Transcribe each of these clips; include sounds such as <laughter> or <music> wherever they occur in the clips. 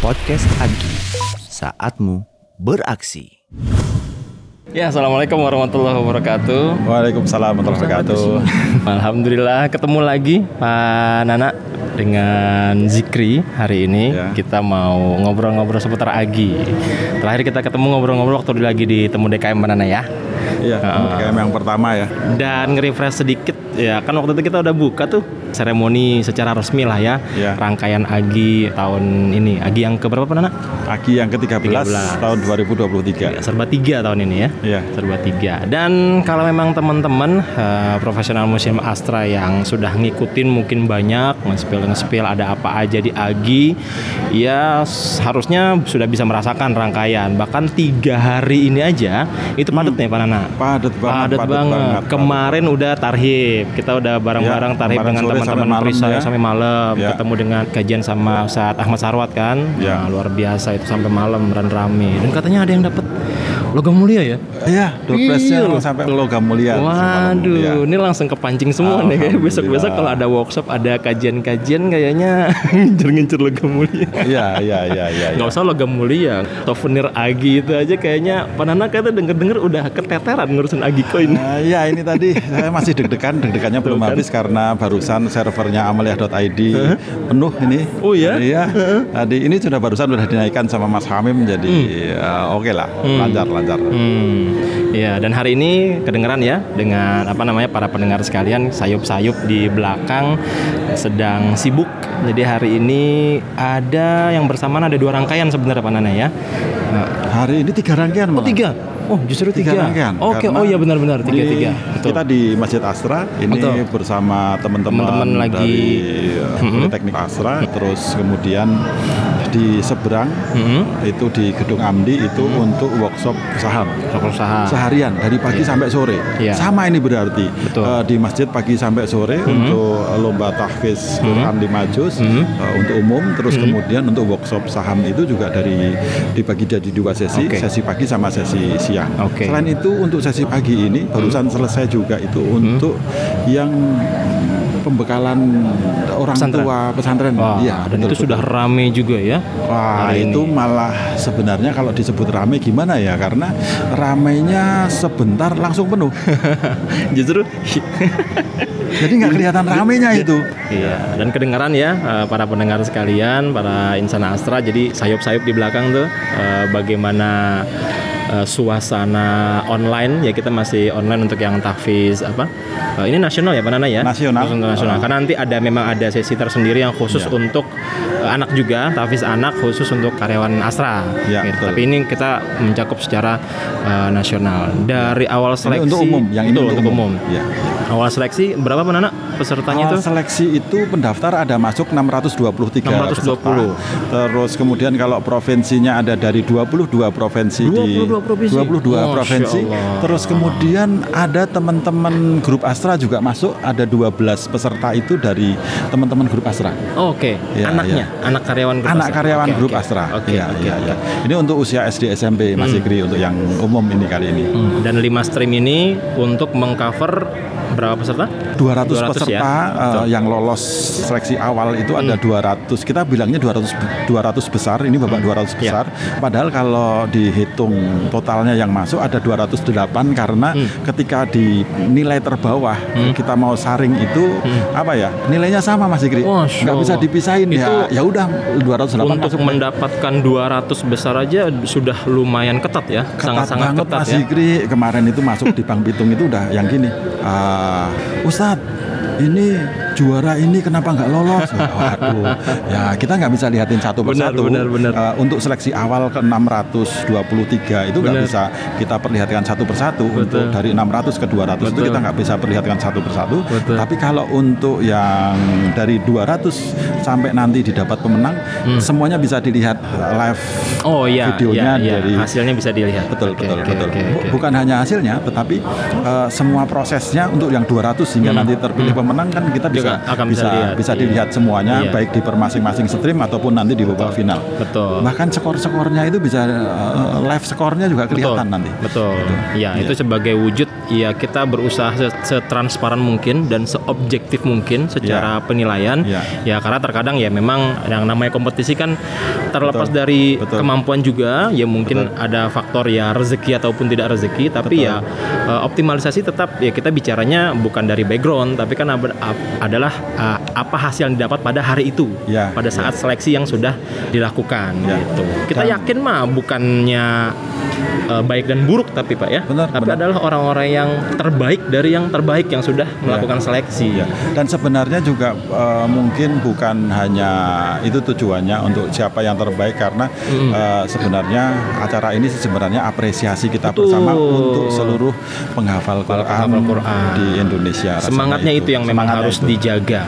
Podcast Agi, saatmu beraksi. Ya, assalamualaikum warahmatullahi wabarakatuh. Waalaikumsalam warahmatullahi wabarakatuh. <laughs> Alhamdulillah ketemu lagi Pak Nana dengan Zikri hari ini Ya. kita mau ngobrol-ngobrol seputar Agi. Terakhir kita ketemu ngobrol-ngobrol waktu lagi di temu DKM Pak Nana ya. Iya, KM yang pertama ya. Dan nge-refresh sedikit ya kan waktu itu kita udah buka tuh seremoni secara resmi lah ya. Ya. Rangkaian Agi tahun ini. Agi yang keberapa Pak Nana? Agi yang ke-13 13. tahun Ya, 2023. serba tiga tahun ini ya. Iya. Serba tiga. Dan kalau memang teman-teman eh, profesional museum Astra yang sudah ngikutin mungkin banyak nge-spill nge-spill ada apa aja di Agi, ya harusnya sudah bisa merasakan rangkaian. Bahkan tiga hari ini aja itu padat nih Pak Nana. Padat banget, Padat banget. Kemarin udah tarhib, kita udah bareng-bareng Ya, tarhib dengan sampai teman-teman perisai ya. sampai malam. Ya. Ketemu dengan kajian sama Ustadz Ahmad Sarwat kan. Ya. Nah, luar biasa itu sampai malam dan rame. Dan katanya ada yang dapat logam mulia ya. Iya, Iya. doorpressnya sampai logam mulia. Waduh, Iya. ini langsung kepancing semua nih kayak besok-besok kalau ada workshop, ada kajian-kajian kayaknya <laughs> ngincer-ngincer logam mulia. Iya, iya, iya, iya. Nggak usah logam mulia, souvenir Agi itu aja kayaknya Pak Nana kayaknya denger-denger udah keteteran ngurusin Agi Coin. Nah, Iya ini tadi <laughs> saya masih deg-degan, deg-degannya belum kan? habis karena barusan servernya amaliah.id penuh ini. Oh, ya? Iya. Tadi ini sudah barusan sudah dinaikkan sama Mas Hamim jadi ya, oke lah, lancar lancar. Hmm, ya dan hari ini kedengeran ya dengan apa namanya para pendengar sekalian sayup-sayup di belakang sedang sibuk. Jadi hari ini ada yang bersamaan ada dua rangkaian sebenarnya Pak Nana ya. Nah, Hari ini tiga rangkaian Oh malah. tiga. Oh justru tiga. tiga rangkaian. Oke. Karena Oh iya benar-benar tiga di- tiga. Betul. Kita di Masjid Astra ini Betul. bersama teman-teman lagi- dari uh, Mhm. Politeknik Astra, terus kemudian di seberang Mhm. itu di Gedung Amdi itu untuk workshop saham Toko usaha. seharian dari pagi sampai sore. Ah. Iya. Sama ini berarti Betul. Uh, di masjid pagi sampai sore untuk uh, lomba tahfiz Quran lima juz Mhm. uh, untuk umum, terus kemudian untuk workshop saham itu juga dari dibagi jadi dua sesi, Oke. sesi pagi sama sesi siang. Oke. Selain itu untuk sesi pagi ini barusan selesai juga itu untuk yang pembekalan orang Pesantren. tua pesantren. Wah, Iya, dan betul, itu sudah betul. rame juga ya. Wah hari itu ini. malah sebenarnya kalau disebut rame gimana ya karena ramenya sebentar langsung penuh <laughs> Justru <laughs> jadi nggak kelihatan ramenya itu Iya, dan kedengaran ya eh, para pendengar sekalian, para insan Astra. Jadi sayup-sayup di belakang tuh eh, bagaimana eh, suasana online ya kita masih online untuk yang tahfiz apa? Eh, ini nasional ya Pak Nana ya? Nasional. Nasional. Oh. Karena nanti ada memang ada sesi tersendiri yang khusus Iya. untuk eh, anak juga, tahfiz anak khusus untuk karyawan Astra. Iya, gitu. betul. Tapi ini kita mencakup secara eh, nasional. Dari awal ini seleksi untuk umum yang ini Betul, untuk umum, Ya. Awal seleksi berapa Nana pesertanya Awal itu? seleksi itu pendaftar ada masuk 623 620. peserta. Terus kemudian kalau provinsinya ada dari 22 provinsi di 22 provinsi? 22 Masya provinsi. Terus kemudian ada teman-teman grup Astra juga masuk ada 12 peserta itu dari teman-teman grup Astra. Oh, Oke, Iya, anaknya, anak karyawan grup anak Astra. karyawan Oke, grup oke. Astra. Oke, Iya, oke, iya, oke. iya. Ini untuk usia SD SMP Mas Ikri untuk yang umum ini kali ini. Hmm, Dan lima stream ini untuk mengcover berapa peserta? 200, 200 peserta ya? eh, Betul. Hmm. yang lolos seleksi awal itu ada 200. Kita bilangnya 200 be- 200 besar, ini Bapak 200 Ya. besar. Padahal kalau dihitung totalnya yang masuk ada 208 karena Hmm. ketika di nilai terbawah kita mau saring itu apa ya? Nilainya sama Mas Ikri. Nggak bisa dipisahin ya. Itu Ya udah 208 Untuk masuk. mendapatkan 200 besar aja sudah lumayan ketat ya, ketat sangat-sangat banget ketat Mas ya. Zikri kemarin itu masuk di Bank Pitung itu udah yang gini ah Ustadz ini juara ini kenapa nggak lolos <laughs> waduh ya kita nggak bisa lihatin satu Benar, persatu benar, benar. Eh, untuk seleksi awal ke 623 itu nggak Benar. bisa kita perlihatkan satu persatu untuk dari 600 ke 200 itu Betul. kita nggak bisa perlihatkan satu persatu Betul. tapi kalau untuk yang dari 200 sampai nanti didapat pemenang semuanya bisa dilihat live Hmm. Oh iya, videonya iya, iya. dari hasilnya bisa dilihat. Betul, Oke, betul, oke, betul. Bu- oke. Bukan hanya hasilnya, tetapi eh, semua prosesnya untuk yang 200 hingga Hmm. nanti terpilih pemenang kan kita bisa Juga akan bisa bisa bisa iya. dilihat semuanya Iya. baik di per masing-masing stream ataupun nanti di babak final. Betul. Bahkan skor-skornya itu bisa eh, live skornya juga kelihatan betul, nanti. Betul. Gitu. Iya, Iya. itu sebagai wujud ya kita berusaha se- setransparan mungkin dan seobjektif mungkin secara penilaian. Ya. Ya karena terkadang ya memang yang namanya kompetisi kan terlepas Betul. dari Betul. kemampuan juga ya mungkin ada faktor ya rezeki ataupun tidak rezeki tapi ya eh, optimalisasi tetap ya kita bicaranya bukan dari background tapi kan ab- ab- adalah eh, apa hasil yang didapat pada hari itu Ya, pada saat seleksi yang sudah dilakukan Ya. gitu. Kita Dan- yakin mah bukannya eh, baik dan buruk tapi Pak ya. Benar, tapi benar. adalah orang-orang yang terbaik dari yang terbaik yang sudah melakukan seleksi. Ya. Dan sebenarnya juga eh, mungkin bukan hanya itu tujuannya untuk siapa yang terbaik karena eh, sebenarnya acara ini sebenarnya apresiasi kita Betul. bersama untuk seluruh penghafal Quran, penghafal Quran. di Indonesia. Semangatnya itu, yang memang Semangatnya harus itu. dijaga.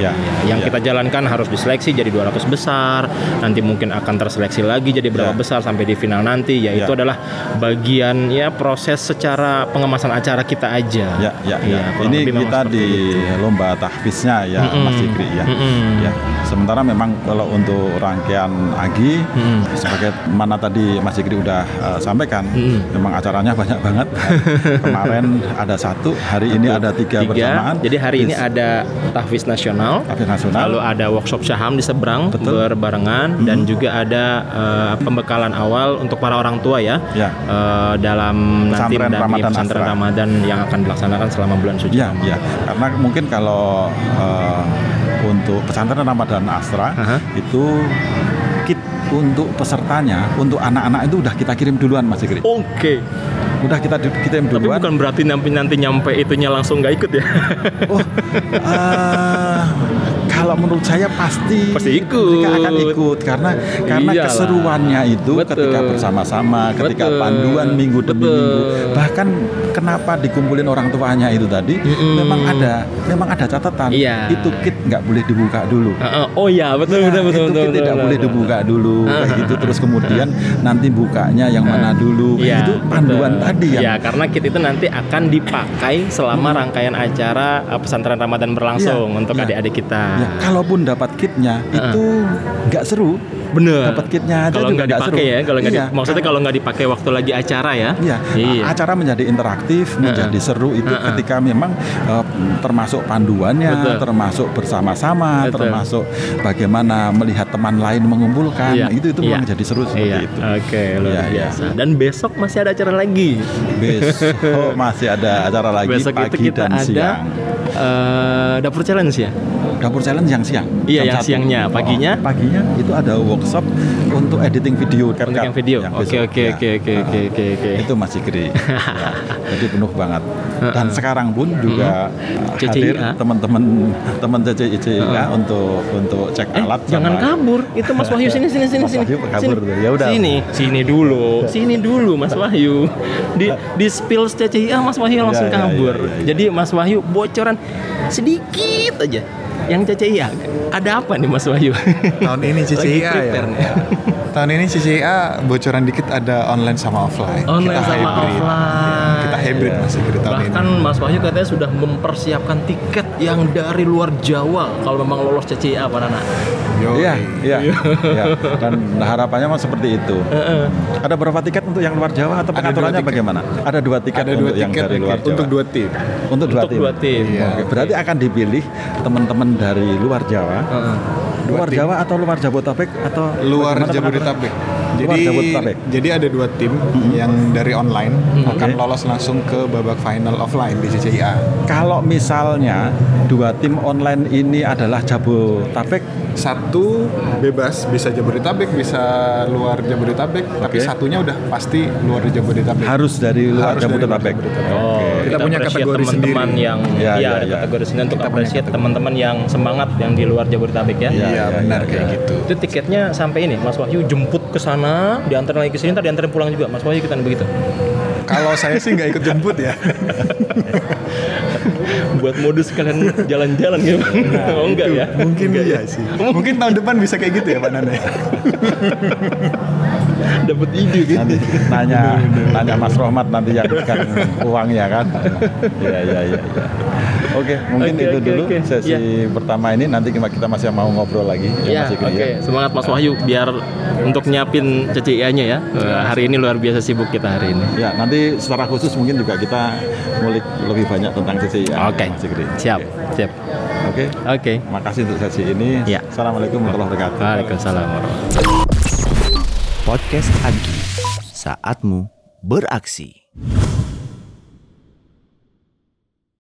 Ya, yang ya. kita jalankan harus diseleksi jadi 200 besar, nanti mungkin akan terseleksi lagi jadi berapa Ya. besar sampai di final nanti. Ya, Ya. itu adalah bagian ya proses secara pengemasan acara kita aja. Ya, ya, ya. Kurang Ini kita di itu. lomba tahfiznya ya, Mm-mm. Mas Fikri ya. Mm-mm. Ya. Sementara memang kalau untuk rangkaian Agi, Mm-mm. sebagai mana tadi Mas Fikri udah eh, sampaikan, Mm-mm. memang acaranya banyak banget. <laughs> Kemarin ada satu, hari ini ada tiga, bersamaan. Jadi hari ini ada tahfiz nasional. Tahfiz nasional. Lalu ada workshop syaham di seberang Betul. berbarengan dan juga ada eh, pembekalan awal untuk para orang tua ya. Ya. Eh, dalam nanti Pesantren mendampingi Ramadan pesantren Astra. Ramadan yang akan dilaksanakan selama bulan suci Ya, Ramadan. ya. Karena mungkin kalau eh, untuk pesantren Ramadan Astra Aha. itu kit untuk pesertanya, untuk anak-anak itu udah kita kirim duluan Mas Fikri. Oke. Udah kita kirim Tapi duluan. bukan berarti nanti nanti nyampe itunya langsung nggak ikut ya. Oh, eh, <laughs> kalau menurut saya pasti Pasti ikut. mereka akan ikut karena karena Iyalah. keseruannya itu Betul. ketika bersama-sama, ketika Betul. panduan minggu demi Betul. minggu. Bahkan kenapa dikumpulin orang tuanya itu tadi Mm-mm. memang ada memang ada catatan. Iya. Itu kit nggak boleh dibuka dulu. Oh ya betul Ya, betul betul itu betul. kit tidak betul, boleh betul. dibuka dulu kayak Ah, gitu terus kemudian nanti bukanya yang mana dulu Iya, itu panduan betul. tadi yang Ya, karena kit itu nanti akan dipakai selama rangkaian acara uh, pesantren Ramadan berlangsung Iya, untuk iya. adik-adik kita. Ya, kalaupun dapat kitnya itu nggak seru. Bener. Dapat kitnya aja Kalau nggak dipakai seru. ya, kalau nggak di- Iya. maksudnya kalau nggak dipakai waktu lagi acara ya. Iya, Iya. acara menjadi interaktif, menjadi seru itu Uh-uh. ketika memang eh, termasuk panduannya, Betul. termasuk bersama-sama, Betul. termasuk bagaimana melihat teman lain mengumpulkan. Iya, Nah, itu itu iya. memang jadi seru seperti Iya. itu. Oke, luar Iya, iya. biasa. Dan besok masih ada acara lagi. Besok masih ada acara lagi besok pagi itu kita dan ada siang. eh, dapur challenge ya. Dapur challenge yang siang. Iya, yang satu. siangnya. Paginya? Oh, paginya itu ada workshop untuk editing video. CapCut yang video. yang Oke, besok. oke, Ya. oke, oke, Ah, oke, oke, oke. Itu masih gede. <laughs> Ya, Jadi penuh banget. Dan sekarang pun juga CCIA. hadir teman-teman teman CCIA untuk untuk cek Eh, alat. jangan sama- kabur. Itu Mas Wahyu sini sini sini Mas sini. Wahyu kabur Sini. Ya udah. Sini, sini dulu. <laughs> Sini dulu Mas Wahyu. Di di spill CCIA Mas Wahyu langsung Ya, ya, kabur. ya, ya, ya. Jadi Mas Wahyu bocoran sedikit aja. Yang CCIA ada apa nih Mas Wahyu? Tahun ini CCIA ya. Tahun ini CCIA bocoran dikit ada online sama offline. Online Kita sama hybrid. offline. Kita hybrid masih di tahun Bahkan ini. Mas Wahyu katanya sudah mempersiapkan tiket yang dari luar Jawa kalau memang lolos CCIA Pak Nana. Yo, Iya, iya, iya. Dan harapannya mah seperti itu. Ada berapa tiket untuk yang luar Jawa atau pengaturannya bagaimana? Ada dua tiket Ada dua untuk yang tiket dari luar Jawa. untuk dua tim. Untuk dua Untuk tim. dua tim. Iya. Oke, berarti akan dipilih teman-teman dari luar Jawa. Heeh. Dua luar. Jawa atau luar Jabodetabek atau Luar Jabodetabek. Jadi Jabodetabek. jadi ada dua tim yang dari online akan Oke. lolos langsung ke babak final offline di CCIA. Kalau misalnya dua tim online ini adalah Jabodetabek, Satu bebas bisa Jabodetabek, bisa luar Jabodetabek, tapi Oke. satunya udah pasti luar Jabodetabek. harus dari luar Harus dari luar Jabodetabek. Jabodetabek. Oh, Kita punya appreciate kategori teman-teman sendiri. yang Ya, ya, ya, ada ya. kategori sendiri untuk Kita punya kategori. teman-teman yang semangat yang di luar Jabodetabek ya. Ya, Iya ya, benar ya, kayak ya. gitu. Itu tiketnya sampai ini Mas Wahyu jemput ke sana, diantar lagi ke sini, ntar diantarin pulang juga. Mas Wahyu ikutan begitu. Kalau saya sih nggak ikut jemput ya. <laughs> Buat modus kalian jalan-jalan gitu. <laughs> oh enggak ya? Mungkin iya sih. Mungkin tahun depan bisa kayak gitu ya Pak Nana. <laughs> Dapat ide gitu. Nanti nanya nanya Mas Rohmat nanti yang kan uangnya kan. Iya iya iya. iya. Oke, mungkin Oke, itu oke, dulu oke. sesi pertama ini. Nanti kita masih mau ngobrol lagi. Ya, Ikri, oke. Semangat Mas Wahyu biar untuk nyiapin CCIA-nya ya. Eh, hari ini luar biasa sibuk kita hari ini. Ya, nanti secara khusus mungkin juga kita ngulik lebih banyak tentang CCI. ya, Oke. Ikri. Siap, Oke. siap. Oke. Oke. Makasih untuk sesi ini. Ya. Assalamualaikum warahmatullahi wabarakatuh. Waalaikumsalam warahmatullahi Podcast Agi. Saatmu beraksi.